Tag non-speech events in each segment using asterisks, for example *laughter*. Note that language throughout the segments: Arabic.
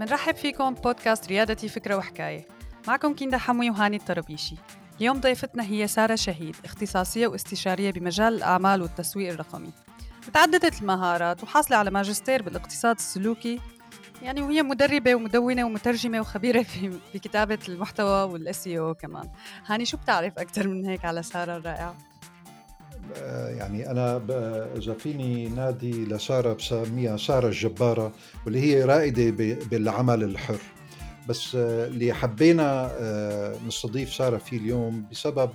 منرحب فيكم بودكاست ريادتي فكرة وحكاية. معكم كيندا حموي وهاني الطربيشي اليوم ضيفتنا هي سارة شهيد اختصاصية واستشارية بمجال الأعمال والتسويق الرقمي. متعددة المهارات وحاصلة على ماجستير بالاقتصاد السلوكي يعني وهي مدربة ومدونة ومترجمة وخبيرة في بكتابة المحتوى والإس كمان. هاني شو بتعرف أكثر من هيك على سارة الرائعة؟ آه، يعني أنا إذا فيني نادي لسارة بسميها سارة الجبارة واللي هي رائدة بالعمل الحر. بس آه، اللي حبينا آه، نستضيف سارة فيه اليوم بسبب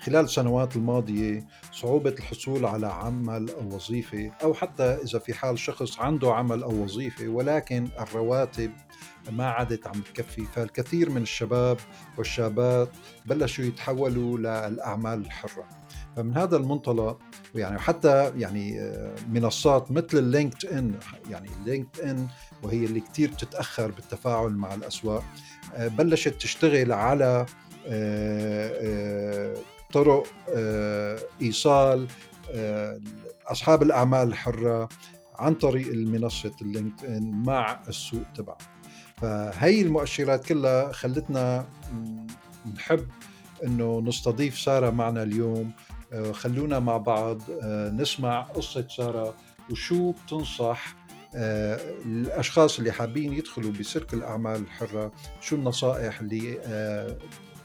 خلال السنوات الماضية صعوبة الحصول على عمل أو وظيفة أو حتى إذا في حال شخص عنده عمل أو وظيفة ولكن الرواتب ما عادت عم تكفي. فالكثير من الشباب والشابات بلشوا يتحولوا للأعمال الحرة. فمن هذا المنطلق يعني حتى يعني آه، منصات مثل ال LinkedIn يعني ال LinkedIn وهي اللي كثير بتتأخر بالتفاعل مع الأسواق آه، بلشت تشتغل على آه، طرق إيصال أصحاب الأعمال الحرة عن طريق المنصة ال LinkedIn مع السوق تبعه فهي المؤشرات كلها خلتنا نحب إنه نستضيف سارة معنا اليوم خلونا مع بعض آه، نسمع قصة سارة وشو بتنصح آه، الأشخاص اللي حابين يدخلوا بسلك الأعمال الحرة شو النصائح اللي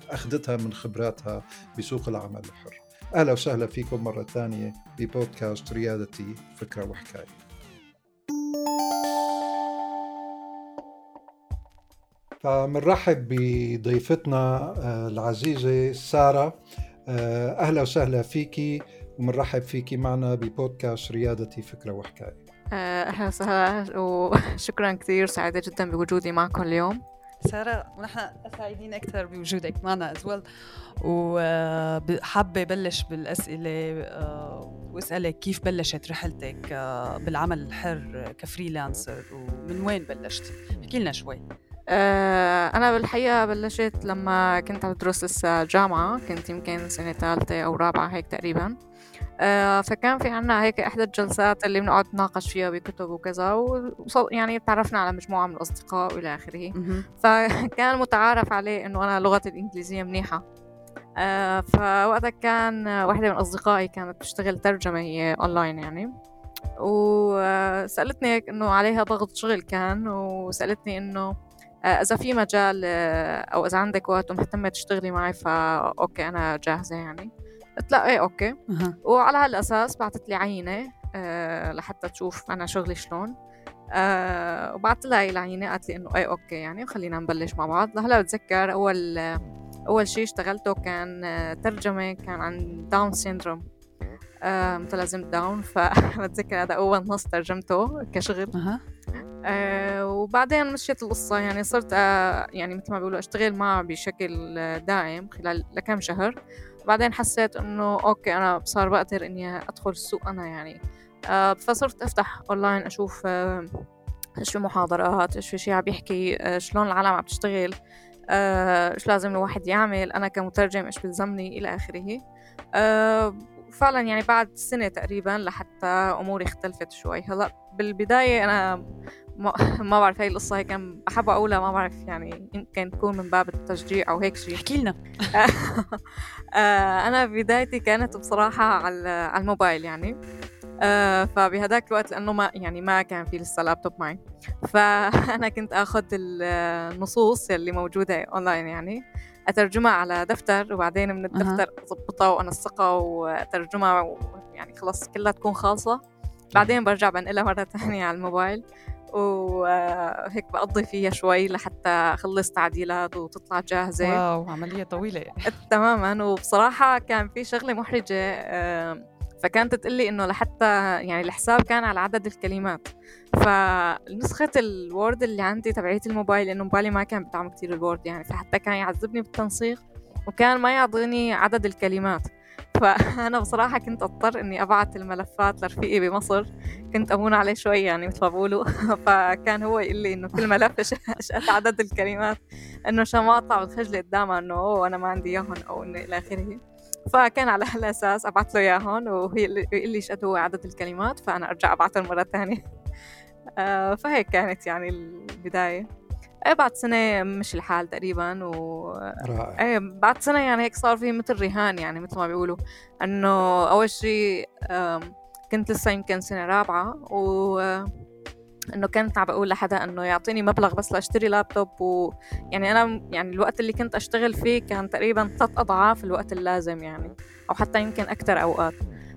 أخذتها من خبراتها بسوق العمل الحر؟ أهلا وسهلا فيكم مرة ثانية ببودكاست ريادتي فكرة وحكاية. فمنرحب بضيفتنا العزيزة سارة. آه، أهلا وسهلا فيكي ومنرحب فيكي معنا ببودكاست ريادتي فكرة وحكاية. آه، أهلا وسهلا وشكرا كثير سعيدة جدا بوجودي معكم اليوم. سارة ونحن سعيدين أكثر بوجودك معنا as well وحابة بلش بالأسئلة آه، وأسألك كيف بلشت رحلتك بالعمل الحر ك freelancer؟ ومن وين بلشتي؟ احكي لنا شوي. أنا بالحقيقة بلشت لما كنت عم بدرس لسه جامعة كنت يمكن سنة ثالثة أو رابعة هيك تقريبا. آه، فكان في عنا هيك إحدى الجلسات اللي بنقعد نناقش فيها بكتب وكذا وصل يعني تعرفنا على مجموعة من الأصدقاء وإلى آخره. فكان متعارف عليه إنه أنا لغتي الإنجليزية منيحة. آه، فوقتها كان واحدة من أصدقائي كانت تشتغل ترجمة هي أونلاين يعني. وسألتني هيك إنه عليها ضغط شغل كان وسألتني إنه آه، إذا في مجال آه، أو إذا عندك وقت ومهتمة تشتغلي معي فا okay أنا جاهزة يعني. قلت لا إيه okay. أه. وعلى هالأساس بعثت لي عينة أه لحتى تشوف أنا شغلي شلون. أه وبعثت لها هي العينة قالت لي إنه إيه okay يعني وخلينا نبلش مع بعض. لهلأ بتذكر أول أول شيء اشتغلته كان آه، ترجمة كان عن Down syndrome متلازمة داون فبتذكر هذا أول نص ترجمته كشغل. أه. آه وبعدين مشيت القصة يعني صرت آه يعني مثل ما بيقولوا أشتغل معه بشكل دائم خلال لكم شهر. بعدين حسيت إنه okay أنا صار بقدر إني أدخل السوق أنا يعني. آه فصرت أفتح أونلاين أشوف آه إيش في محاضرات إيش في شيء عم يحكي آه شلون العالم عم تشتغل آه إيش لازم الواحد يعمل أنا كمترجم إيش بلزمني إلى آخره. آه فعلا يعني بعد سنة تقريبا لحتى أموري اختلفت شوي. هلأ بالبداية أنا ما, *laughs* ما بعرف هاي القصة هيك بحب أقولها ما بعرف يعني يمكن تكون من باب التشجيع أو هيك شيء احكي لنا. *laughs* آه، أنا بدايتي كانت بصراحة على الموبايل يعني. آه فبهداك الوقت لأنه ما يعني ما كان في لسه لابتوب معي. *laughs* فأنا كنت آخذ النصوص اللي موجودة اونلاين يعني. أترجمها على دفتر وبعدين من الدفتر أضبطها وأنسقها وأترجمها يعني خلص كلها تكون خالصة. بعدين برجع بنقلها مرة تانية على الموبايل. وهيك بقضي فيها شوي لحتى أخلص تعديلات وتطلع جاهزة. wow عملية طويلة. تماما وبصراحة كان في شغلة محرجة فكانت تقلي إنه لحتى يعني الحساب كان على عدد الكلمات. فنسخة ال Word اللي عندي تبعيت الموبايل لأنه موبايلي ما كان بدعم كتير ال Word يعني فحتى كان يعذبني بالتنسيق وكان ما يعطيني عدد الكلمات. *laughs* فأنا بصراحة كنت أضطر إني أبعت الملفات لرفيقي بمصر. كنت أمون عليه شوي يعني مثل ما بقولوا فكان هو يقول لي إنه كل ملف قد عدد الكلمات إنه عشان ما أطلع بالخجلة قدامها إنه أوه أنا ما عندي إياهم أو إنه إلى آخره. فكان على *laughs* هالأساس أبعت له إياهم وهي يقول لي هو عدد الكلمات فأنا أرجع أبعتهم مرة ثانية. *laughs* آه فهيك كانت يعني البداية. إيه بعد سنة مش الحال تقريبا و رائع. إيه بعد سنة يعني هيك صار في مثل رهان يعني مثل ما بيقولوا. إنه أول شيء كنت لسه يمكن سنة رابعة و إنه كنت عم بقول لحدا إنه يعطيني مبلغ بس لأشتري لابتوب ويعني أنا يعني الوقت اللي كنت أشتغل فيه كان تقريبا ثلاث أضعاف الوقت اللازم يعني أو حتى يمكن أكثر أوقات.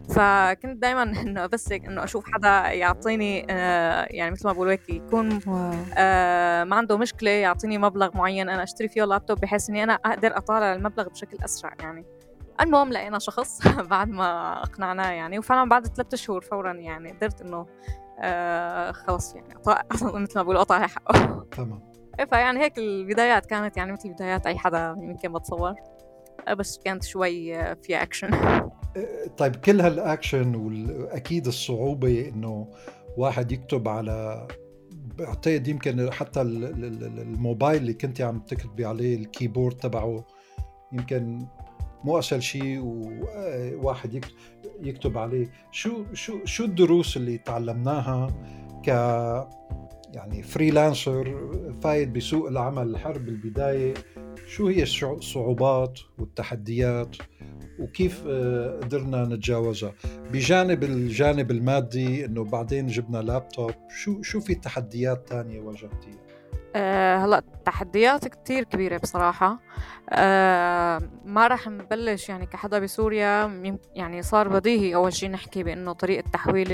فكنت دائما *laughs* إنه بس إنه أشوف حدا يعطيني آه يعني مثل ما بقول هيك يكون آه ما عنده مشكلة يعطيني مبلغ معين أنا أشتري فيه لابتوب بحيث إني أنا أقدر أطالع المبلغ بشكل أسرع يعني. المهم لقينا شخص *laughs* بعد ما اقنعناه يعني وفعلا بعد ثلاثة شهور فورا يعني قدرت إنه آه خلص يعني *laughs* مثل ما بقولوا قطع حقه. تمام. إيه، فيعني هيك البدايات كانت يعني مثل بدايات أي حدا يمكن بتصور. آه، بس كانت شوي فيها اكشن *laughs* طيب كل هالاكشن واكيد الصعوبة إنه واحد يكتب على بعتقد يمكن حتى الموبايل اللي كنت عم تكتبي عليه ال keyboard تبعه يمكن مو اسهل شيء وواحد يكتب عليه. شو شو شو الدروس اللي تعلمناها ك يعني freelancer فايد بسوق العمل الحر بالبدايه شو هي الصعوبات والتحديات؟ وكيف آه، قدرنا نتجاوزها؟ بجانب الجانب المادي إنه بعدين جبنا لابتوب. شو شو في تحديات تانية واجهتيها؟ أه هلا تحديات كتير كبيرة بصراحة. أه ما راح نبلش يعني كحدا بسوريا. يعني صار بديهي أول شي نحكي بأنه طريقة تحويل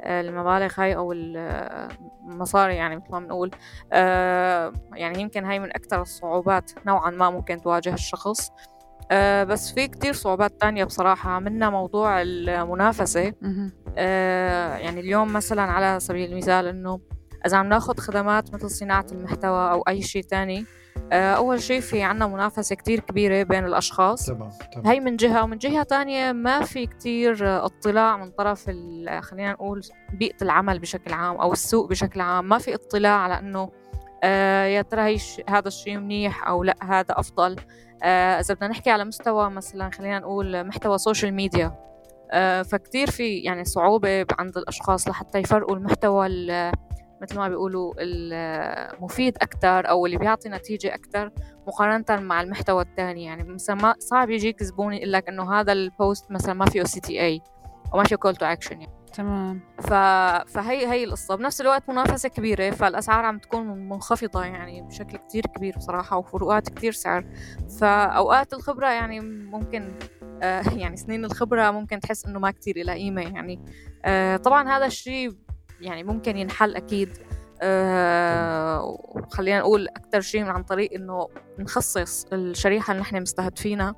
المبالغ هاي أو المصاري يعني مثل ما بنقول. أه يعني يمكن هاي من أكثر الصعوبات نوعا ما ممكن تواجه الشخص. أه بس في كتير صعوبات تانية بصراحة. منها موضوع المنافسة. أه يعني اليوم مثلا على سبيل المثال إنه إذا عم ناخد خدمات مثل صناعة المحتوى أو أي شيء تاني آه، أول شيء في عنا منافسة كتير كبيرة بين الأشخاص. تمام تمام. هي من جهة ومن جهة تانية ما في كتير اطلاع من طرف خلينا نقول بيئة العمل بشكل عام أو السوق بشكل عام ما في اطلاع على إنه آه يا ترى هي هذا الشيء منيح أو لأ هذا أفضل. آه إذا بدنا نحكي على مستوى مثلا خلينا نقول محتوى social media آه فكتير في يعني صعوبة عند الأشخاص لحتى يفرقوا المحتوى مثل ما بيقولوا المفيد أكتر أو اللي بيعطي نتيجة أكتر مقارنة مع المحتوى الثاني يعني مثلا صعب يجيك زبون يقول لك إنه هذا ال post مثلا ما فيه CTA وما فيه call to action يعني. تمام. ف... فهي هي القصة. بنفس الوقت منافسة كبيرة فالأسعار عم تكون منخفضة يعني بشكل كتير كبير بصراحة وفروقات كتير سعر. فأوقات الخبرة يعني ممكن آه يعني سنين الخبرة ممكن تحس إنه ما كتير لها قيمة يعني. آه طبعا هذا الشيء يعني ممكن ينحل أكيد. آه خلينا نقول أكتر شيء عن طريق إنه نخصص الشريحة اللي نحن مستهدفينها.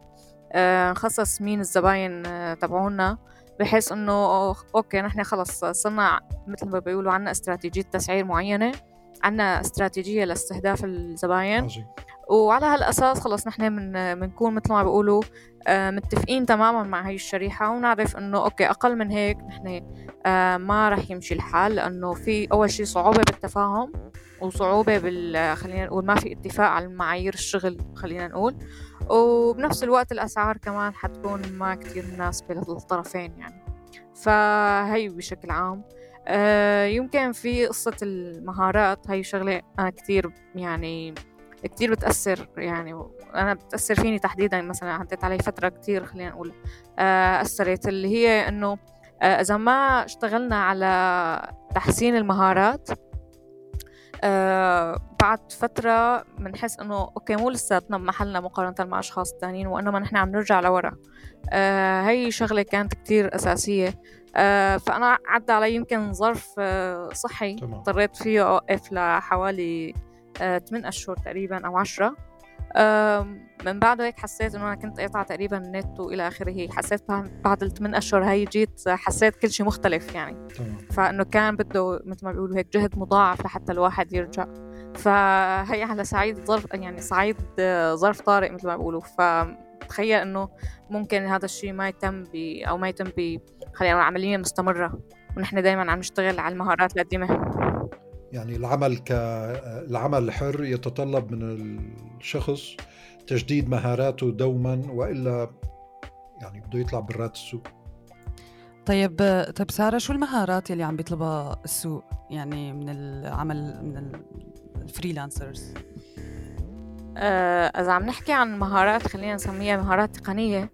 آه نخصص مين الزباين آه تبعونا بحيث إنه okay نحن خلص صرنا مثل ما بيقولوا عنا استراتيجية تسعير معينة عنا استراتيجية لاستهداف الزباين. وعلى هالأساس خلص نحن من بنكون مثل ما بيقولوا آه، متفقين تماما مع هاي الشريحة ونعرف إنه okay أقل من هيك نحن آه، ما رح يمشي الحال لأنه في أول شي صعوبة بالتفاهم وصعوبة بال خلينا نقول ما في اتفاق على معايير الشغل خلينا نقول. وبنفس الوقت الأسعار كمان حتكون ما كتير مناسبة للطرفين يعني. فهي بشكل عام آه، يمكن في قصة المهارات هاي شغلة أنا كتير يعني كتير بتأثر يعني أنا بتأثر فيني تحديدا مثلا عدت علي فترة كتير خلينا نقول آه، أثرت اللي هي إنه آه، إذا ما اشتغلنا على تحسين المهارات آه بعد فترة بنحس إنه أوكي مو لساتنا بمحلنا مقارنة مع أشخاص تانيين وإنما نحن عم نرجع لورا. آه هي شغلة كانت كتير أساسية. آه فأنا عدى علي يمكن ظرف آه صحي. اضطريت فيه أوقف لحوالي 8 أشهر تقريبا أو عشرة. من بعده هيك حسيت إنه أنا كنت قاطعة تقريبا النت وإلى آخره. حسيت بعد الثمان أشهر هي جيت حسيت كل شيء مختلف يعني. فإنه كان بده مثل ما بيقولوا هيك جهد مضاعف لحتى الواحد يرجع. فهي على سعيد ظرف يعني سعيد ظرف طارئ مثل ما بيقولوا. فتخيل إنه ممكن هذا الشيء ما يتم ب أو ما يتم ب خلينا عملية مستمرة. ونحن دائما عم نشتغل على المهارات القديمة. يعني العمل ك العمل الحر يتطلب من الشخص تجديد مهاراته دوما وإلا يعني بده يطلع برات السوق. طيب طيب سارة شو المهارات اللي عم بيطلبها السوق؟ يعني من العمل من الفريلانسرز. آه، إذا عم نحكي عن مهارات خلينا نسميها مهارات تقنية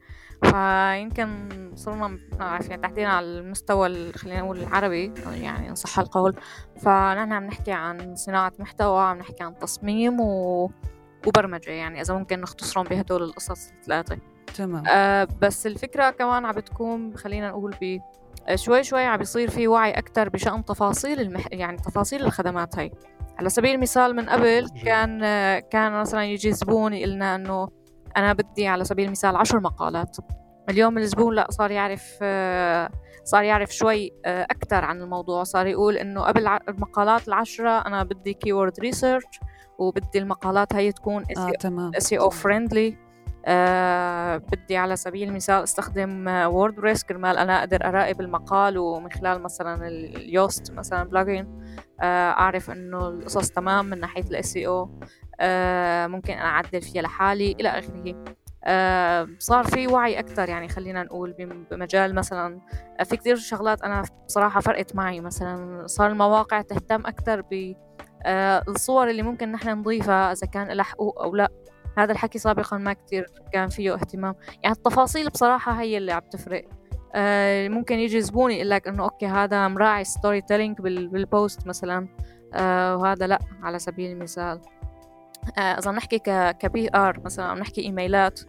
فيمكن صرنا يعني تحديدا على المستوى خلينا نقول العربي يعني إن صح القول. فنحن عم نحكي عن صناعة محتوى عم نحكي عن تصميم و... وبرمجة يعني إذا ممكن نختصرهم بهدول القصص الثلاثة. تمام. آه بس الفكرة كمان عم بتكون خلينا نقول ب شوي شوي عم بيصير في وعي أكتر بشأن تفاصيل المح... يعني تفاصيل الخدمات هاي. على سبيل المثال من قبل كان كان مثلا يجي زبون يقول لنا أنا بدي على سبيل المثال عشر مقالات. اليوم الزبون لا صار يعرف صار يعرف شوي أكثر عن الموضوع. صار يقول إنه قبل المقالات العشرة أنا بدي keyword research وبدي المقالات هي تكون SEO friendly آه بدي على سبيل المثال أستخدم WordPress كرمال أنا أقدر أراقب المقال ومن خلال مثلا ال Yoast مثلا plugin آه أعرف إنه القصص تمام من ناحية ال SEO ممكن أنا أعدل فيها لحالي إلى آخره. آه صار في وعي أكثر يعني خلينا نقول بمجال مثلا آه، في كثير شغلات أنا بصراحة فرقت معي. مثلا صار المواقع تهتم أكثر ب آه، اللي ممكن نحن نضيفها إذا كان لها حقوق أو لا. هذا الحكي سابقا ما كتير كان فيه اهتمام. يعني التفاصيل بصراحة هي اللي عم تفرق. آه ممكن يجي زبون يقول لك إنه okay هذا مراعي storytelling بال post مثلا. آه وهذا لا على سبيل المثال. آه إذا بنحكي ك PR مثلا عم نحكي إيميلات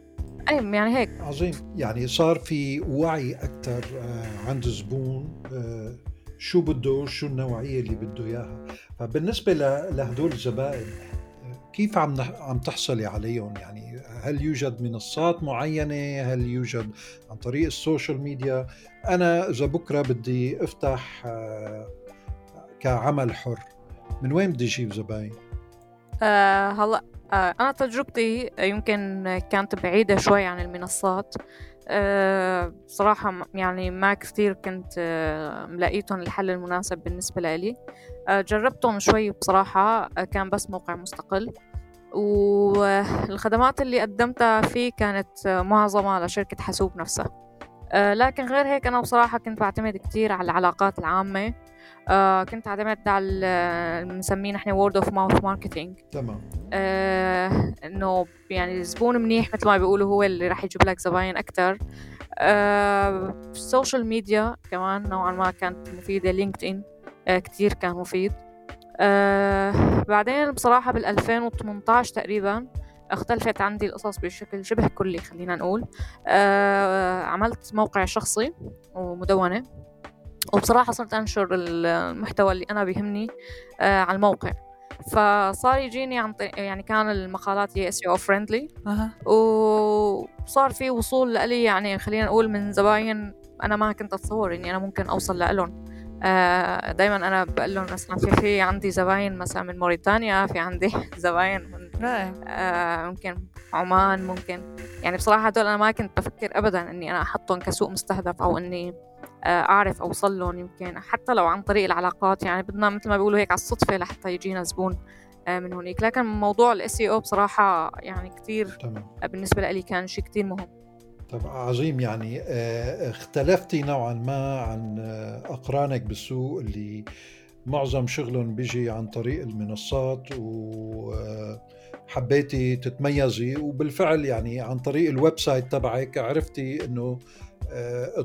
يعني هيك. عظيم. يعني صار في وعي أكثر آه عند الزبون آه شو بده شو النوعية اللي بده إياها. فبالنسبة لهدول الزبائن كيف عم عم تحصلي عليهم؟ يعني هل يوجد منصات معينة؟ هل يوجد عن طريق ال social media؟ أنا إذا بكرة بدي أفتح آه، كعمل حر من وين بدي أجيب زباين؟ آه هلا آه أنا تجربتي يمكن كانت بعيدة شوي عن المنصات. أه صراحة يعني ما كثير كنت أه ملاقيتهم الحل المناسب بالنسبة لي. أه جربتهم شوي بصراحة أه كان بس موقع مستقل. والخدمات اللي قدمتها فيه كانت معظمها لشركة حسوب نفسها. لكن غير هيك أنا بصراحة كنت بعتمد كتير على العلاقات العامة. آه كنت اعتمد على اللي منسميه نحن word of mouth marketing تمام. آه إنه يعني الزبون منيح مثل ما بيقولوا هو اللي راح يجيب لك زباين أكثر آه ال social media كمان نوعا ما كانت مفيده LinkedIn آه كثير كان مفيد. آه بعدين بصراحة بال 2018 تقريبا اختلفت عندي القصص بشكل شبه كلي خلينا نقول. آه عملت موقع شخصي ومدونة. وبصراحة صرت أنشر المحتوى اللي أنا بيهمني آه على الموقع. فصار يجيني عن طريق يعني كان المقالات هي SEO friendly وصار في وصول لي يعني خلينا نقول من زباين أنا ما كنت أتصور إني أنا ممكن أوصل لهم آه دائما أنا بقول لهم مثلا في في عندي زباين مثلا من موريتانيا في عندي *laughs* زباين من آه ممكن عمان ممكن. يعني بصراحة هدول أنا ما كنت بفكر ابدا إني أنا أحطهم كسوق مستهدف أو إني أعرف أوصل لهم يمكن حتى لو عن طريق العلاقات يعني بدنا مثل ما بيقولوا هيك على الصدفة لحتى يجينا زبون آه، من هونيك. لكن موضوع ال SEO بصراحة يعني كثير بالنسبة لي كان شيء كثير مهم. طب عظيم يعني. آه، اختلفتي نوعا ما عن أقرانك بالسوق اللي معظم شغلهم بيجي عن طريق المنصات وحبيتي تتميزي وبالفعل يعني عن طريق ال website تبعك عرفتي إنه آه،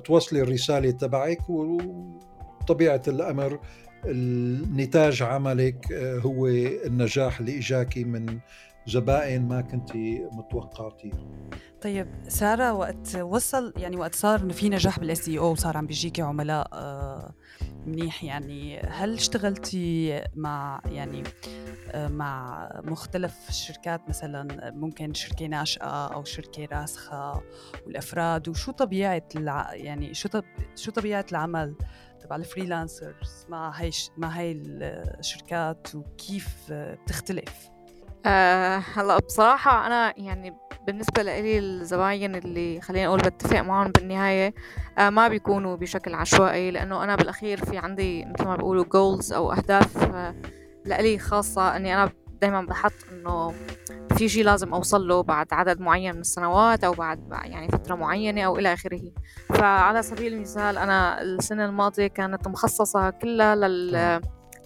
توصلي الرسالة تبعك وطبيعة الأمر النتاج عملك آه، هو النجاح اللي اجاكي من زبائن ما كنت متوقعتيه طيب سارة وقت وصل يعني وقت صار إنه في نجاح بالاس اي أو وصار عم بيجيكي عملاء آه، منيح يعني. هل اشتغلتي مع يعني مع مختلف الشركات مثلا ممكن شركة ناشئة أو شركة راسخة والأفراد وشو طبيعة الع... يعني شو طب... شو طبيعة العمل تبع ال freelancers مع هاي مع هاي الشركات؟ وكيف بتختلف؟ أه هلا بصراحة أنا يعني بالنسبة لي الزباين اللي خلينا نقول بتفق معهم بالنهاية أه ما بيكونوا بشكل عشوائي لأنه أنا بالأخير في عندي مثل ما بيقولوا goals أو أهداف أه لإلي خاصة أني أنا دايما بحط إنه في شيء لازم أوصل له بعد عدد معين من السنوات أو بعد يعني فترة معينة أو إلى آخره. فعلى سبيل المثال أنا السنة الماضية كانت مخصصة كلها لل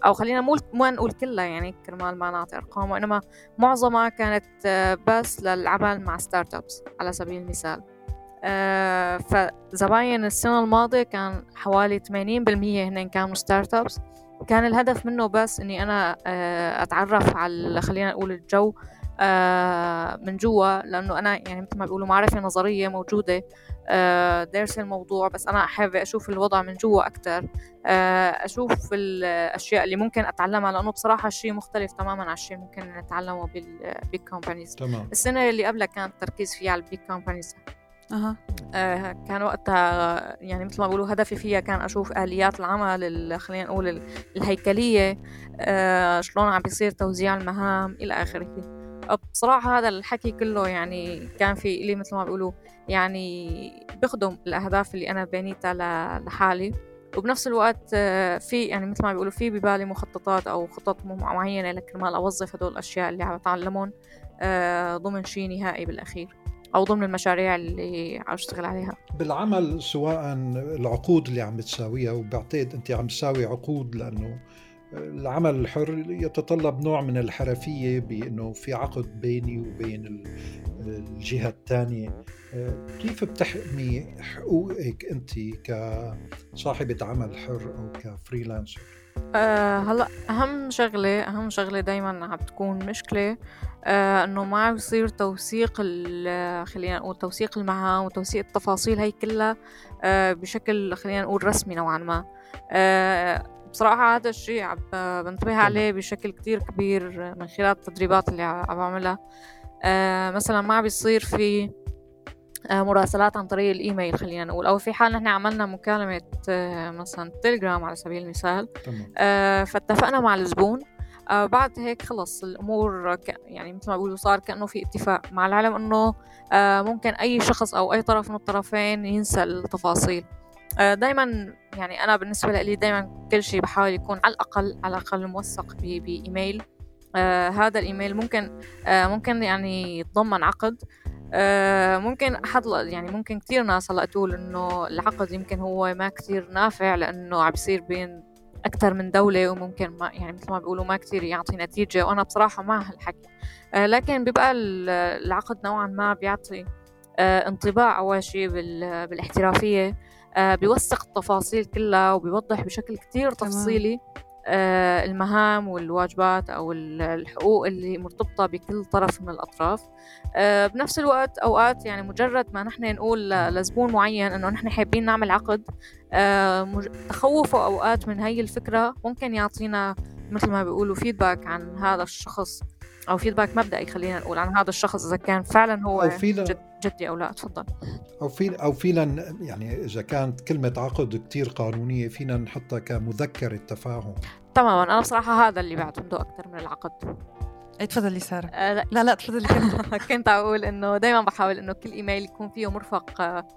أو خلينا مو ما نقول كلها يعني كرمال ما نعطي أرقام وإنما معظمها كانت بس للعمل مع startups على سبيل المثال. آه، فزباين السنة الماضية كان حوالي 80% هن كانوا startups كان الهدف منه بس إني أنا آه، أتعرف على خلينا نقول الجو آه، من جوا لأنه أنا يعني مثل ما بيقولوا معرفة نظرية موجودة. دارسة الموضوع بس أنا حابة أشوف الوضع من جوا أكتر. أشوف الأشياء اللي ممكن أتعلمها لأنه بصراحة الشيء مختلف تماما عن الشيء ممكن نتعلمه بال big companies تمام. السنة اللي قبلها كانت التركيز فيها على ال big companies أه. آه كان وقتها يعني مثل ما بقولوا هدفي فيها كان أشوف آليات العمل خلينا نقول الهيكلية. آه شلون عم بيصير توزيع المهام إلى آخره. بصراحة هذا الحكي كله يعني كان في إلي مثل ما بيقولوا يعني بخدم الأهداف اللي أنا بنيتها لحالي. وبنفس الوقت آه، في يعني مثل ما بيقولوا في ببالي مخططات أو خطط معينة لكرمال أوظف هدول الأشياء اللي عم بتعلمهم آه، ضمن شيء نهائي بالأخير أو ضمن المشاريع اللي عم أشتغل عليها. بالعمل سواء العقود اللي عم بتساويها وبعتقد أنت عم تساوي عقود لأنه العمل الحر يتطلب نوع من الحرفية بأنه في عقد بيني وبين الجهة الثانية كيف بتحمي حقوقك أنت كصاحبة عمل حر أو كفريلانسر؟ أه هلا أهم شغلة أهم شغلة دايما عم تكون مشكلة آه إنه ما عم يصير توثيق خلينا نقول توثيق المهام وتوثيق التفاصيل هي كلها آه بشكل خلينا نقول رسمي نوعا ما آه بصراحة هذا الشيء عم بنتبه عليه بشكل كتير كبير من خلال التدريبات اللي عم بعملها. آه مثلا ما بيصير في آه مراسلات عن طريق الإيميل خلينا نقول أو في حال نحن عملنا مكالمة آه مثلا تليجرام على سبيل المثال. فاتفقنا مع الزبون آه بعد هيك خلص الأمور ك... يعني مثل ما بيقولوا صار كأنه في اتفاق مع العلم إنه آه ممكن أي شخص أو أي طرف من الطرفين ينسى التفاصيل. آه دايما يعني أنا بالنسبة لي دايما كل شيء بحاول يكون على الأقل على الأقل موثق بإيميل. آه هذا الإيميل ممكن آه ممكن يعني يتضمن عقد. آه ممكن أحد يعني ممكن كثير ناس هلأ تقول إنه العقد يمكن هو ما كثير نافع لإنه عم بيصير بين أكثر من دولة وممكن ما يعني مثل ما بيقولوا ما كثير يعطي نتيجة. وأنا بصراحة مع هالحكي. آه لكن بيبقى العقد نوعا ما بيعطي انطباع أول شيء بالاحترافية. آه بيوثق التفاصيل كلها وبيوضح بشكل كتير تفصيلي آه المهام والواجبات أو الحقوق اللي مرتبطة بكل طرف من الأطراف. آه بنفس الوقت أوقات يعني مجرد ما نحن نقول لزبون معين إنه نحن حابين نعمل عقد آه تخوفه أوقات من هاي الفكرة ممكن يعطينا مثل ما بيقولوا فيدباك عن هذا الشخص. أو فيدباك مبدئي خلينا نقول عن هذا الشخص إذا كان فعلا هو أو فينا جد جدي أو لا. تفضل. أو في أو فينا يعني إذا كانت كلمة عقد كتير قانونية فينا نحطها كمذكره تفاهم تماما. أنا بصراحة هذا اللي بعتمده أكثر من العقد. اي تفضلي ساره آه لا. لا لا تفضلي *laughs* كنت كنت أقول إنه دائما بحاول إنه كل إيميل يكون فيه مرفق آه,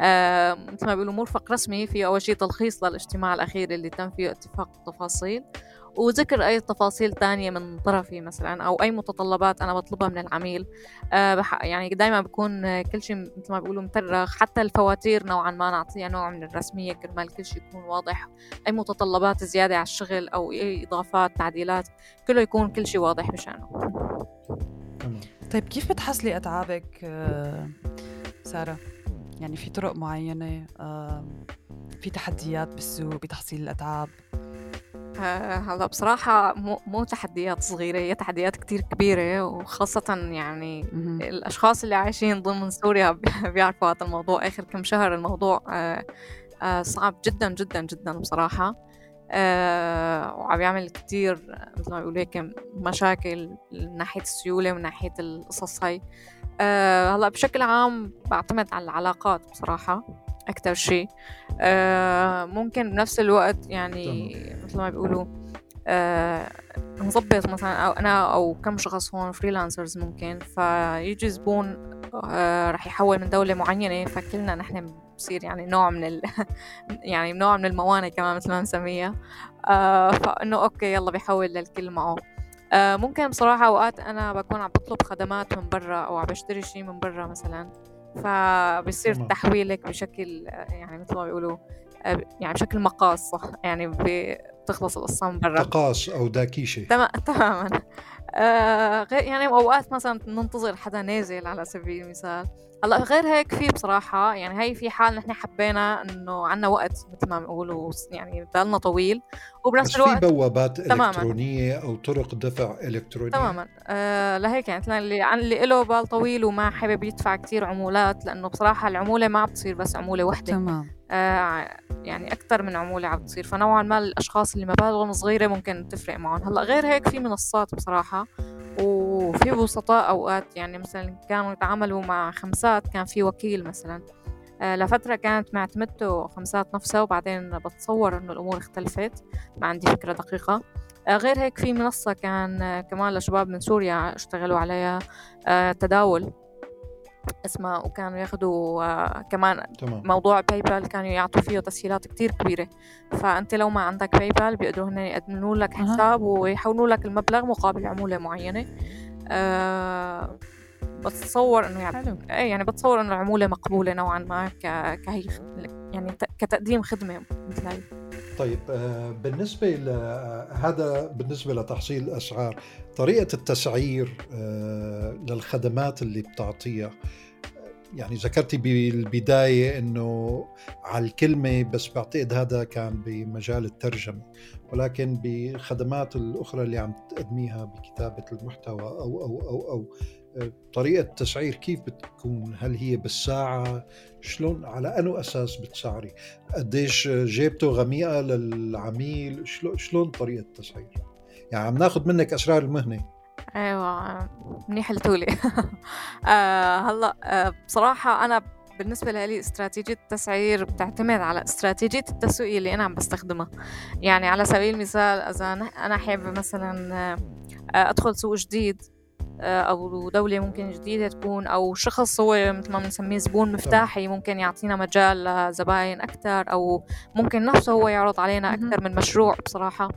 آه، مثل ما بيقولوا مرفق رسمي فيه أول شيء تلخيص للاجتماع الأخير اللي تم فيه اتفاق التفاصيل. وذكر أي تفاصيل تانية من طرفي مثلا أو أي متطلبات أنا بطلبها من العميل. آه يعني دايما بكون كل شيء مثل ما بيقولوا مترخ حتى الفواتير نوعا ما نعطيها نوع من الرسمية كرمال كل شيء يكون واضح. أي متطلبات زيادة على الشغل أو أي إضافات تعديلات كله يكون كل شيء واضح بشأنه. طيب كيف بتحصلي أتعابك آه، سارة؟ يعني في طرق معينة في تحديات بالسوق بتحصيل الأتعاب؟ آه، هلا بصراحة مو, مو تحديات صغيرة هي تحديات كتير كبيرة وخاصة يعني الأشخاص اللي عايشين ضمن سوريا *laughs* بيعرفوا هذا الموضوع. آخر كم شهر الموضوع آه، آه، صعب جدا جدا جدا بصراحة. وعم يعمل كتير مثل ما بيقولوا هيك مشاكل من ناحية السيولة ومن ناحية القصص هاي. هلا بشكل عام بعتمد على العلاقات بصراحة. أكتر شيء. آه ممكن بنفس الوقت يعني مثل ما بيقولوا آه نظبط مثلا أو أنا أو كم شخص هون فريلانسرز ممكن فيجي زبون آه رح يحول من دولة معينة فكلنا نحن بصير يعني نوع من ال *laughs* يعني نوع من الموانئ كمان مثل ما نسميها آه فإنه أوكي يلا بيحول للكل معه. ممكن بصراحة أوقات أنا بكون عم بطلب خدمات من برا أو عم بشتري شيء من برا مثلا. فبصير تحويلك بشكل يعني مثل ما بيقولوا آه، يعني بشكل مقاس صح يعني بتخلص القصة من برا تقاص أو داكيشة. تماما. آه يعني أوقات مثلا ننتظر حدا نازل على سبيل المثال. هلأ غير هيك في بصراحة يعني هي في حال نحن حبينا إنه عنا وقت مثل ما بنقولوا يعني بالنا طويل. وبنفس الوقت في بوابات تماماً. إلكترونية أو طرق دفع إلكترونية؟ تماما. آه لهيك يعني اللي عن اللي له بال طويل وما حابب يدفع كتير عمولات لأنه بصراحة العمولة ما بتصير بس عمولة وحدة. تمام. يعني أكثر من عمولة عم تصير. فنوعا ما الأشخاص اللي مبالغهم صغيرة ممكن تفرق معهم. هلأ غير هيك في منصات بصراحة وفي وسطاء أوقات. يعني مثلا كانوا يتعاملوا مع خمسات كان في وكيل مثلا. آه، لفترة كانت معتمدته خمسات نفسها وبعدين بتصور إنه الأمور اختلفت. ما عندي فكرة دقيقة. آه، غير هيك في منصة كان آه، كمان لشباب من سوريا اشتغلوا عليها. تداول. اسمها وكانوا ياخذوا آه كمان تمام. موضوع باي بال كانوا يعطوا فيه تسهيلات كتير كبيرة فأنت لو ما عندك باي بال بيقدروا هن يقدموا لك حساب أه. ويحولوا لك المبلغ مقابل عمولة معينة آه بتصور إنه يعني حلو. إيه يعني بتصور إنه العمولة مقبولة نوعا ما ك... كهي يعني كتقديم خدمة مثل هي طيب آه، بالنسبة هذا بالنسبة لتحصيل الأسعار طريقة التسعير آه، للخدمات اللي بتعطيها يعني ذكرتي بالبداية أنه على الكلمة بس بعتقد هذا كان بمجال الترجمة ولكن بخدمات الأخرى اللي عم تقدميها بكتابة المحتوى أو أو أو أو طريقة التسعير كيف بتكون؟ هل هي بالساعة؟ شلون؟ على أنو أساس بتسعري قديش جيبته غميقة للعميل؟ شلون طريقة التسعير يعني عم ناخذ منك أسرار المهنة. أيوه منيح قلتولي *laughs* آه هلا آه بصراحة أنا بالنسبة لي استراتيجية التسعير بتعتمد على استراتيجية التسويق اللي أنا عم بستخدمها. يعني على سبيل المثال إذا أنا حابة مثلا آه، أدخل سوق جديد أو دولة ممكن جديدة تكون أو شخص هو مثل ما بنسميه زبون مفتاحي ممكن يعطينا مجال لزباين أكثر أو ممكن نفسه هو يعرض علينا أكثر من مشروع بصراحة.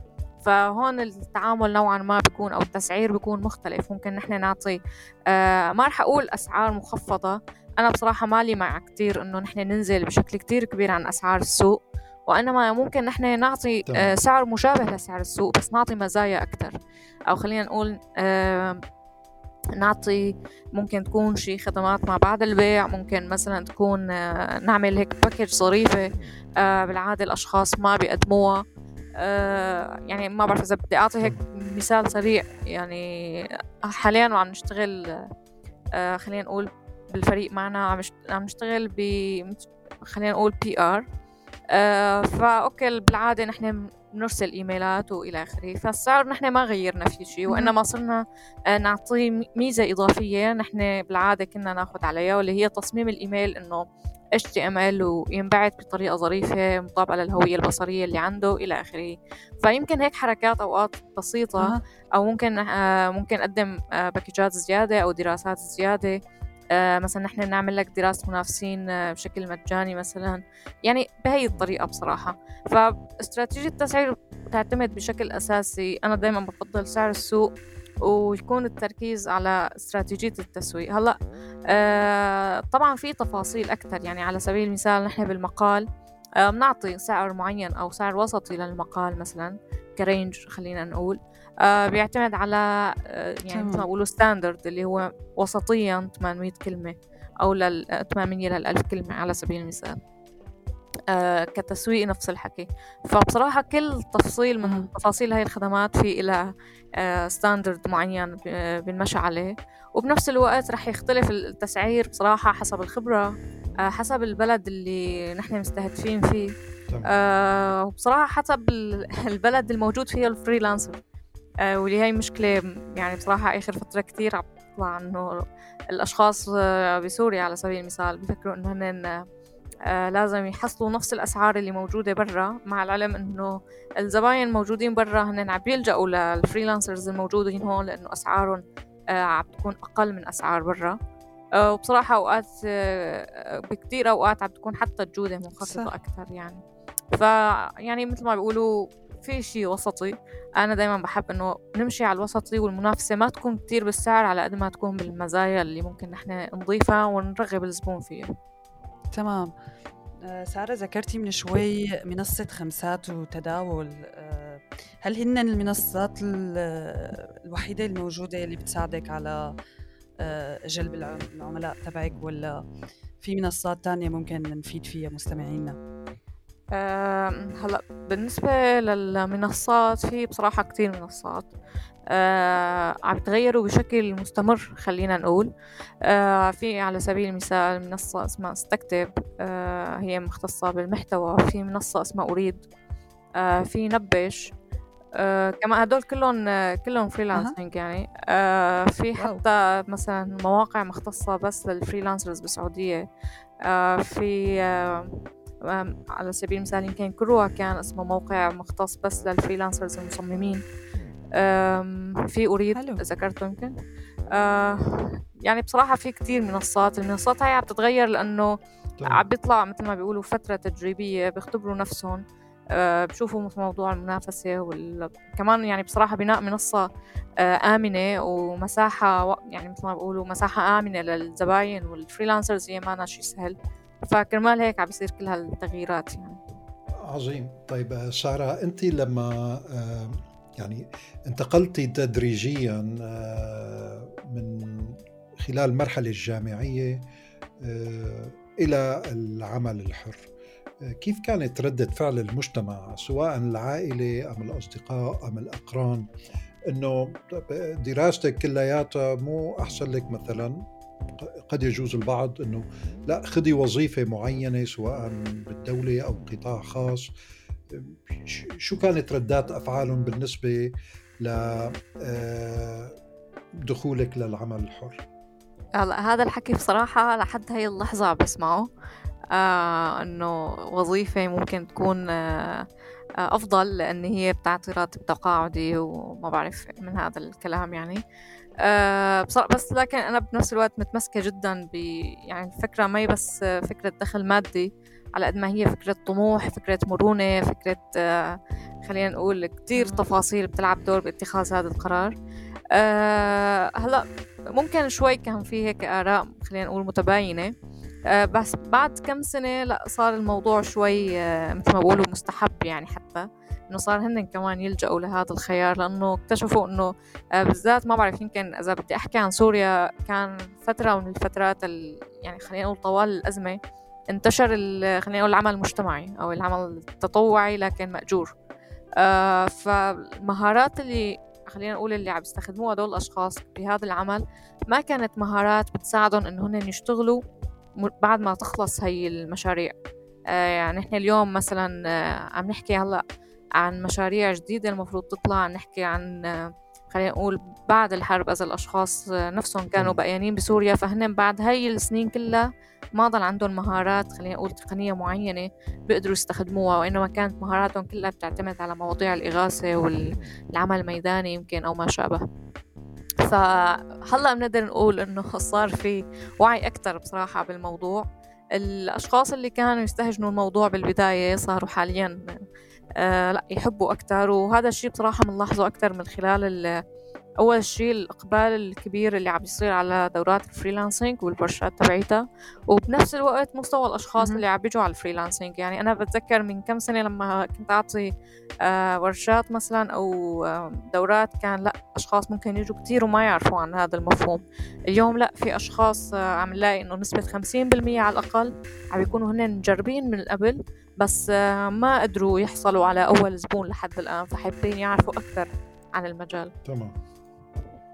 فهون التعامل نوعا ما بيكون أو التسعير بيكون مختلف. ممكن نحن نعطي آه ما رح أقول أسعار مخفضة. أنا بصراحة مالي مع كتير إنه نحن ننزل بشكل كتير كبير عن أسعار السوق. وإنما ممكن نحن نعطي آه سعر مشابه لسعر السوق بس نعطي مزايا أكثر أو خلينا نقول آه نعطي ممكن تكون شي خدمات ما بعد البيع ممكن مثلا تكون آه، نعمل هيك باكج ظريفة آه، بالعادة الأشخاص ما بيقدموها. آه، يعني ما بعرف إذا بدي أعطي هيك مثال سريع يعني حاليا عم نشتغل خلينا نقول بالفريق معنا عم نشتغل ب خلينا نقول PR فا okay بالعادة نحن بنرسل إيميلات وإلى آخره. فالسعر نحن ما غيرنا فيه شيء وإنما صرنا آه، نعطيه ميزة إضافية نحن بالعادة كنا ناخذ عليها واللي هي تصميم الإيميل إنه HTML وينبعث بطريقة ظريفة مطابقة للهوية البصرية اللي عنده إلى آخره. فيمكن هيك حركات أوقات بسيطة أو ممكن آه، ممكن أقدم آه، باكجات زيادة أو دراسات زيادة. مثلا نحن نعمل لك دراسة منافسين آه، بشكل مجاني مثلا. يعني بهي الطريقة بصراحة. فاستراتيجية التسعير تعتمد بشكل أساسي. أنا دايما بفضل سعر السوق ويكون التركيز على استراتيجية التسويق. هلأ آه طبعا في تفاصيل أكثر يعني على سبيل المثال نحن بالمقال آه بنعطي سعر معين أو سعر وسطي للمقال مثلا ك range خلينا نقول. آه بيعتمد على آه يعني مثل ما بقولوا standard اللي هو وسطيا 800 كلمة أو لل 800 لل 1000 كلمة على سبيل المثال. آه كتسويق نفس الحكي. فبصراحة كل تفصيل من تفاصيل هاي الخدمات في إلى آه standard معين بنمشي عليه. وبنفس الوقت رح يختلف التسعير بصراحة حسب الخبرة آه حسب البلد اللي نحن مستهدفين فيه. آه وبصراحة حسب *laughs* البلد الموجود فيه ال freelancer آه واللي هي مشكلة يعني بصراحة آخر فترة كتير عم تطلع إنه الأشخاص آه، بسوريا على سبيل المثال بفكروا إنه هن آه لازم يحصلوا نفس الأسعار اللي موجودة برا مع العلم إنه الزباين الموجودين برا هن عم بيلجأوا للفريلانسرز الموجودين هون لأنه أسعارهم آه عم تكون أقل من أسعار برا. آه وبصراحة أوقات بكتير أوقات عم تكون حتى الجودة منخفضة أكثر يعني. فيعني مثل ما بيقولوا في شيء وسطي. أنا دايما بحب إنه نمشي على الوسطي والمنافسة ما تكون كتير بالسعر على قد ما تكون بالمزايا اللي ممكن نحن نضيفها ونرغب الزبون فيها. تمام. آه، سارة ذكرتي من شوي منصة خمسات وتداول. آه، هل هن المنصات الوحيدة الموجودة اللي بتساعدك على آه، جلب العملاء تبعك ولا في منصات تانية ممكن نفيد فيها مستمعينا؟ هلا بالنسبة للمنصات في بصراحة كتير منصات. آه عم تغيروا بشكل مستمر خلينا نقول. آه في على سبيل المثال منصة اسمها استكتب آه هي مختصة بالمحتوى. في منصة اسمها أريد آه في نبش آه كمان هدول كلهم كلهم freelancing يعني. آه في حتى مثلا مواقع مختصة بس لل freelancers بالسعودية. آه في آه على سبيل المثال يمكن كروا كان اسمه موقع مختص بس لل freelancers المصممين. في أريد ذكرته يمكن؟ آه، يعني بصراحة في كتير منصات المنصات هاي عم تتغير لأنه عم بيطلع مثل ما بيقولوا فترة تجريبية بيختبروا نفسهم أه بشوفوا موضوع المنافسة وكمان يعني بصراحة بناء منصة أه آمنة ومساحة يعني مثل ما بيقولوا مساحة آمنة للزباين وال freelancers هي ما شيء سهل. فكرمال هيك عم بيصير كل هالتغييرات يعني. عظيم. طيب سارة أنت لما آه، يعني انتقلتي تدريجيا آه، من خلال المرحلة الجامعية آه، إلى العمل الحر كيف كانت ردة فعل المجتمع سواء العائلة أم الأصدقاء أم الأقران؟ أنه دراستك كلياتها مو أحسن لك مثلا؟ قد يجوز البعض أنه لا خذي وظيفة معينة سواء بالدولة أو قطاع خاص. شو كانت ردات أفعالهم بالنسبة ل آه، دخولك للعمل الحر؟ هلا هذا الحكي بصراحة لحد هاي اللحظة بسمعه آه إنه وظيفة ممكن تكون آه, آه، أفضل لأن هي بتعطي راتب تقاعدي وما بعرف من هذا الكلام يعني. آه بصراحة بس لكن أنا بنفس الوقت متمسكة جدا ب يعني الفكرة ما هي بس فكرة دخل مادي على قد ما هي فكرة طموح فكرة مرونة فكرة آه، خلينا نقول كتير تفاصيل بتلعب دور باتخاذ هذا القرار. أه هلأ ممكن شوي كان في هيك آراء خلينا نقول متباينة. أه بس بعد كم سنة لأ صار الموضوع شوي أه مثل ما بقولوا مستحب يعني حتى. إنه صار هن كمان يلجأوا لهذا الخيار لأنه اكتشفوا إنه آه، بالذات ما بعرف يمكن إذا بدي أحكي عن سوريا كان فترة من الفترات يعني خلينا نقول طوال الأزمة انتشر خلينا نقول العمل المجتمعي أو العمل التطوعي لكن مأجور. آه فالمهارات اللي خلينا نقول اللي عم يستخدموها هدول الأشخاص بهذا العمل ما كانت مهارات بتساعدهم إنه هن يشتغلوا بعد ما تخلص هي المشاريع. آه يعني إحنا اليوم مثلا آه عم نحكي هلأ عن مشاريع جديدة المفروض تطلع. نحكي عن خلينا نقول بعد الحرب إذا الأشخاص نفسهم كانوا بقيانين بسوريا فهن بعد هاي السنين كلها ما ضل عندهم مهارات خلينا نقول تقنية معينة بيقدروا يستخدموها وإنما كانت مهاراتهم كلها بتعتمد على مواضيع الإغاثة والعمل الميداني يمكن أو ما شابه. فهلأ بنقدر نقول إنه صار في وعي أكثر بصراحة بالموضوع. الأشخاص اللي كانوا يستهجنوا الموضوع بالبداية صاروا حاليا لا يحبوا أكثر وهذا الشيء بصراحة بنلاحظه أكثر من خلال أول شيء الإقبال الكبير اللي عم يصير على دورات ال freelancing والورشات تبعيتها وبنفس الوقت مستوى الأشخاص اللي عم بيجوا على ال freelancing. يعني أنا بتذكر من كم سنة لما كنت أعطي آه ورشات مثلا أو آه دورات كان لأ أشخاص ممكن يجوا كتير وما يعرفوا عن هذا المفهوم. اليوم لأ في أشخاص آه عم نلاقي إنه نسبة خمسين بالمية على الأقل عم يكونوا هن مجربين من قبل بس آه ما قدروا يحصلوا على أول زبون لحد الآن فحابين يعرفوا أكثر عن المجال. تمام.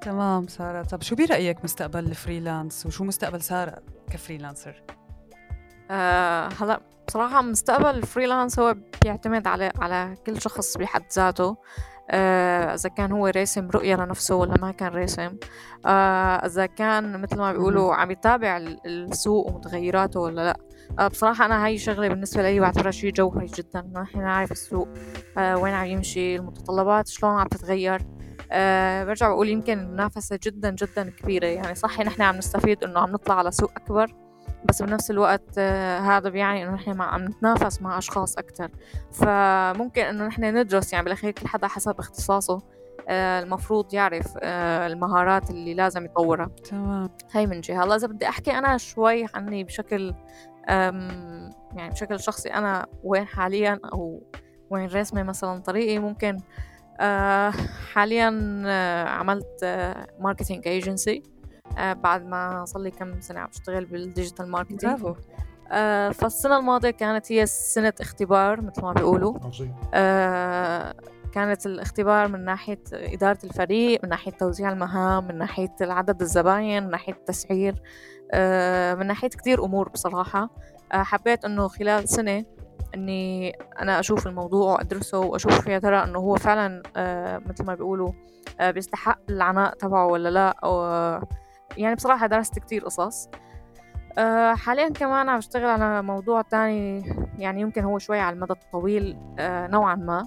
تمام سارة. طب شو برأيك مستقبل ال freelance؟ وشو مستقبل سارة ك freelancer؟ آه هلا بصراحة مستقبل ال freelance هو بيعتمد على على كل شخص بحد ذاته. آه إذا كان هو راسم رؤية لنفسه ولا ما كان راسم. آه إذا كان مثل ما بيقولوا عم يتابع السوق ومتغيراته ولا لا. آه بصراحة أنا هاي شغلة بالنسبة لي بعتبرها شيء جوهري جدا. نحن نعرف السوق آه وين عم يمشي المتطلبات شلون عم تتغير. أه برجع بقول يمكن المنافسة جدا جدا كبيرة. يعني صحي نحن عم نستفيد إنه عم نطلع على سوق أكبر بس بنفس الوقت آه، هذا بيعني إنه نحن عم نتنافس مع أشخاص أكثر فممكن إنه نحن ندرس يعني بالأخير كل حدا حسب اختصاصه آه، المفروض يعرف آه، المهارات اللي لازم يطورها. تمام. هاي من جهة. هلأ إذا بدي أحكي أنا شوي عني بشكل يعني بشكل شخصي أنا وين حاليا أو وين رسمي مثلا طريقي ممكن حاليا عملت marketing agency بعد ما صار لي كم سنة عم بشتغل بال digital marketing برافو. فالسنة الماضية كانت هي سنة اختبار مثل ما بيقولوا. كانت الاختبار من ناحية إدارة الفريق من ناحية توزيع المهام من ناحية عدد الزباين من ناحية التسعير آه، من ناحية كتير أمور بصراحة. آه، حبيت أنه خلال سنة أني أنا أشوف الموضوع وأدرسه وأشوف يا ترى أنه هو فعلا آه، مثل ما بيقولوا بيستحق العناء تبعه ولا لا؟ يعني بصراحة درست كتير قصص. حاليا كمان عم بشتغل على موضوع تاني يعني يمكن هو شوي على المدى الطويل نوعا ما.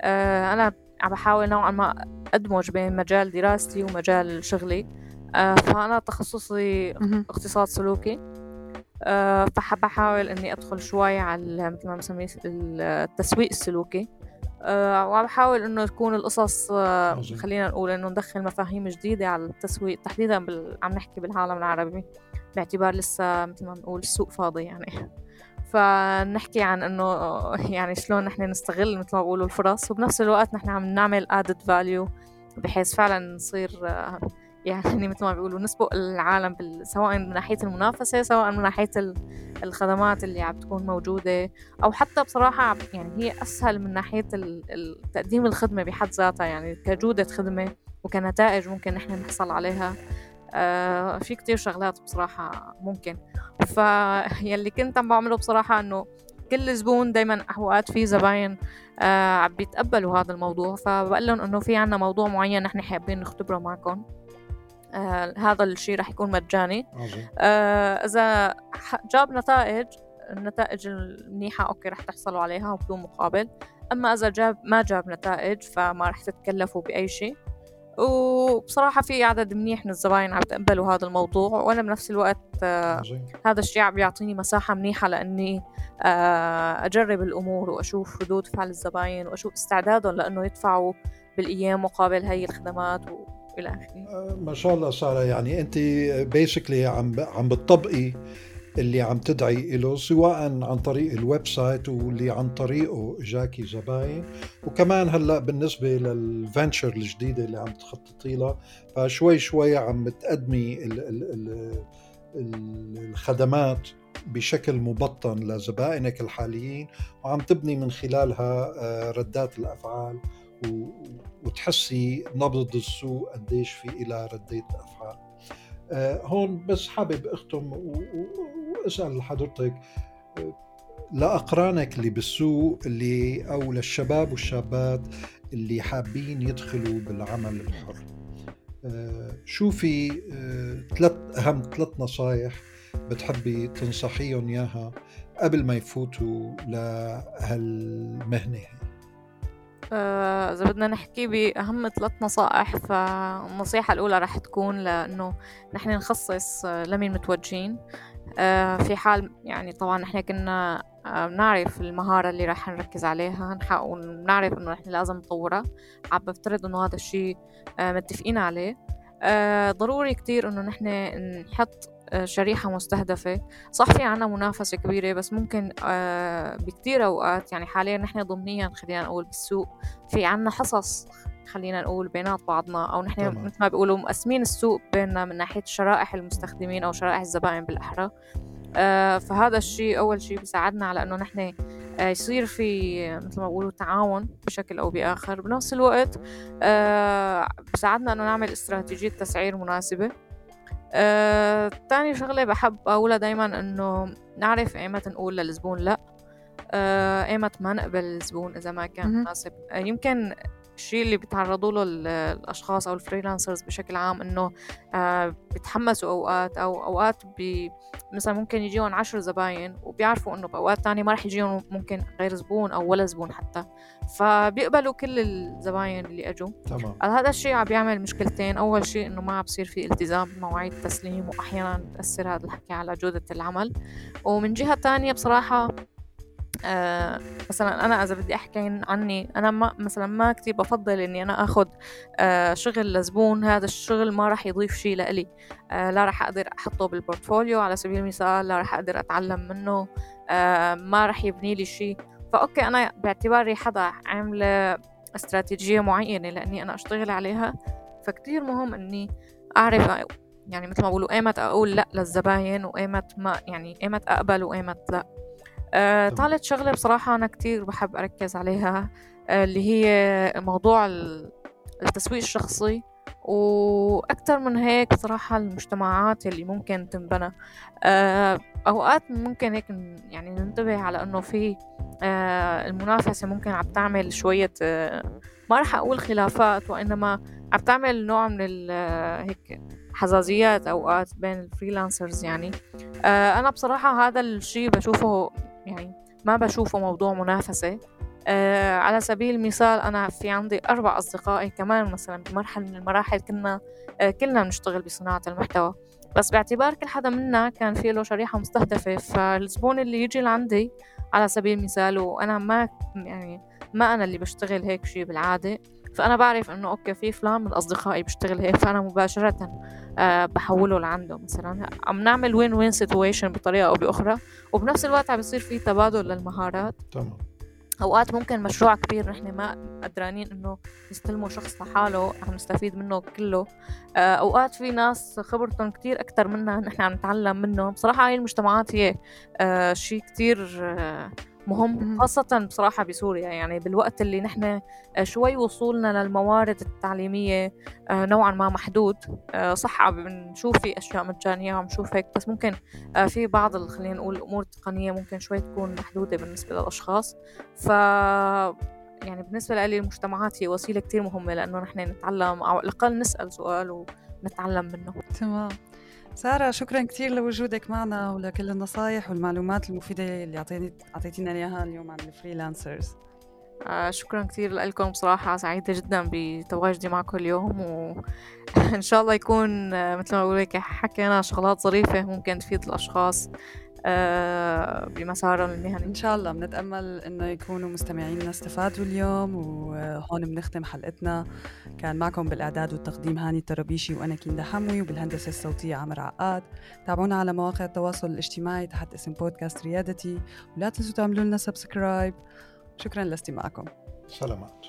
آه، أنا عم بحاول نوعا ما أدمج بين مجال دراستي ومجال شغلي. آه، فأنا تخصصي اقتصاد سلوكي. آه، فحب أحاول إني أدخل شوي على مثل ما بسميه التسويق السلوكي. وعم بحاول إنه تكون القصص خلينا نقول إنه ندخل مفاهيم جديدة على التسويق تحديدا بال... عم نحكي بالعالم العربي باعتبار لسه مثل ما بنقول السوق فاضي يعني. *laughs* فنحكي عن إنه يعني شلون نحن نستغل مثل ما بقولوا الفرص وبنفس الوقت نحن عم نعمل added value بحيث فعلا نصير يعني مثل ما بيقولوا نسبق العالم سواء من ناحية المنافسة سواء من ناحية الخدمات اللي عم تكون موجودة أو حتى بصراحة يعني هي أسهل من ناحية تقديم الخدمة بحد ذاتها يعني كجودة خدمة وكنتائج ممكن نحن نحصل عليها. آه في كتير شغلات بصراحة ممكن. فيلي كنت عم بعمله بصراحة إنه كل زبون دايما أوقات في زباين آه عم بيتقبلوا هذا الموضوع. فبقول لهم إنه في عنا موضوع معين نحن حابين نختبره معكم. آه هذا الشيء رح يكون مجاني. آه إذا جاب نتائج النتائج المنيحة أوكي رح تحصلوا عليها بدون مقابل. أما إذا جاب ما جاب نتائج فما رح تتكلفوا بأي شيء. وبصراحة في عدد منيح من الزباين عم يتقبلوا هذا الموضوع وأنا بنفس الوقت آه هذا الشيء عم بيعطيني مساحة منيحة لأني آه أجرب الأمور وأشوف ردود فعل الزباين وأشوف استعدادهم لأنه يدفعوا بالأيام مقابل هاي الخدمات. وإلى آخره آه ما شاء الله سارة يعني أنت basically عم عم بتطبقي اللي عم تدعي له سواء عن طريق ال website واللي عن طريقه جايكي زباين وكمان هلأ بالنسبة لل venture الجديدة اللي عم تخططي لها فشوي شوي عم تقدمي الخدمات بشكل مبطن لزبائنك الحاليين وعم تبني من خلالها آه، ردات الأفعال وتحسي نبض السوق قديش في إلى ردة أفعال. آه، هون بس حابب أختم وأسأل حضرتك آه، لأقرانك اللي بالسوق اللي أو للشباب والشابات اللي حابين يدخلوا بالعمل الحر. آه، شو في ثلاث أهم ثلاث نصائح بتحبي تنصحيهم إياها قبل ما يفوتوا لهالمهنه آه، إذا بدنا نحكي بأهم ثلاث نصائح فالنصيحة الأولى رح تكون لأنه نحن نخصص آه، لمين متوجهين. آه، في حال يعني طبعا نحن كنا بنعرف المهارة اللي رح نركز عليها ونعرف إنه نحن لازم نطورها. عم بفترض إنه هذا الشيء متفقين عليه. ضروري كتير إنه نحن نحط شريحة مستهدفة. صح في عنا منافسة كبيرة بس ممكن آه، بكتير أوقات يعني حاليا نحن ضمنيا خلينا نقول بالسوق في عنا حصص خلينا نقول بينات بعضنا أو نحن مثل ما بيقولوا مقسمين السوق بيننا من ناحية شرائح المستخدمين أو شرائح الزبائن بالأحرى. آه فهذا الشيء أول شيء بيساعدنا على إنه نحن آه يصير في مثل ما بيقولوا تعاون بشكل أو بآخر. بنفس الوقت آه بيساعدنا إنه نعمل استراتيجية تسعير مناسبة. آه، تاني شغلة بحب أقولها دايما إنه نعرف إيمت نقول للزبون لأ. آه، إيمت ما نقبل الزبون إذا ما كان مناسب. آه، يمكن الشيء اللي بيتعرضوا له الأشخاص أو ال freelancers بشكل عام إنه آه بيتحمسوا أوقات أو أوقات بي مثلا ممكن يجيهم عشر زباين وبيعرفوا إنه بأوقات تانية ما رح يجيهم ممكن غير زبون أو ولا زبون حتى. فبيقبلوا كل الزباين اللي إجوا. تمام. هذا الشيء عم بيعمل مشكلتين؟ أول شيء إنه ما عم بصير في التزام بمواعيد التسليم واحيانا بتأثر هذا الحكي على جودة العمل. ومن جهة تانية بصراحة آه مثلا أنا إذا بدي أحكي عني أنا ما مثلا ما كتير بفضل إني أنا اخذ آه شغل لزبون هذا الشغل ما راح يضيف شيء لإلي. آه لا راح أقدر أحطه بال portfolio على سبيل المثال لا راح أقدر أتعلم منه ما راح يبني لي شيء. ف okay أنا باعتباري حدا عاملة استراتيجية معينة لإني أنا أشتغل عليها. فكتير مهم إني أعرف يعني مثل ما بقولوا ايمت أقول لا للزباين وايمت ما يعني ايمت أقبل وايمت لا. آه، ثالث شغلة بصراحة أنا كتير بحب أركز عليها آه، اللي هي موضوع التسويق الشخصي وأكتر من هيك بصراحة المجتمعات اللي ممكن تنبنى. آه، أوقات ممكن هيك يعني ننتبه على إنه في المنافسة ممكن عم تعمل شوية ما راح أقول خلافات وإنما عم تعمل نوع من هيك حزازيات أوقات بين الفريلانسرز يعني. أنا بصراحة هذا الشيء بشوفه يعني ما بشوفه موضوع منافسة. آه على سبيل المثال أنا في عندي أربع أصدقائي كمان مثلا بمرحلة من المراحل كنا آه كلنا بنشتغل بصناعة المحتوى. بس باعتبار كل حدا منا كان في له شريحة مستهدفة فالزبون اللي يجي لعندي على سبيل المثال وأنا ما يعني ما أنا اللي بشتغل هيك شيء بالعادة فأنا بعرف إنه okay في فلان من أصدقائي بيشتغل هيك فأنا مباشرة أه بحوله لعنده مثلا. عم نعمل win-win situation بطريقة أو بأخرى وبنفس الوقت عم بيصير في تبادل للمهارات. تمام. أوقات ممكن مشروع كبير نحن ما قدرانين إنه نستلمه شخص لحاله عم نستفيد منه كله. آه، أوقات في ناس خبرتهم كتير أكثر منا نحن عم نتعلم منه بصراحة هاي المجتمعات هي آه، شيء كتير آه، مهم خاصة بصراحة بسوريا يعني بالوقت اللي نحن آه، شوي وصولنا للموارد التعليمية آه، نوعا ما محدود. آه، صح عم بنشوف في أشياء مجانية وعم نشوف هيك بس ممكن في بعض خلينا نقول الأمور التقنية ممكن شوي تكون محدودة بالنسبة للأشخاص. ف يعني بالنسبة لي المجتمعات هي وسيلة كتير مهمة لأنه نحن نتعلم أو على الأقل نسأل سؤال ونتعلم منه. تمام. سارة شكرا كثير لوجودك معنا ولكل النصائح والمعلومات المفيدة اللي أعطيتينا إياها اليوم عن الفريلانسرز آه شكرا كثير لكم بصراحة سعيدة جدا بتواجدي معكم اليوم وإن *laughs* شاء الله يكون آه، مثل ما بقول لك حكينا شغلات ظريفة ممكن تفيد الأشخاص. بمسارهم المهني إن شاء الله بنتأمل إنه يكونوا مستمعينا استفادوا اليوم وهون بنختم حلقتنا. كان معكم بالإعداد والتقديم هاني الترابيشي وأنا كيندا حموي وبالهندسة الصوتية عمر عقاد. تابعونا على مواقع التواصل الاجتماعي تحت اسم بودكاست ريادتي ولا تنسوا تعملوا لنا subscribe شكرا لاستماعكم. سلامات.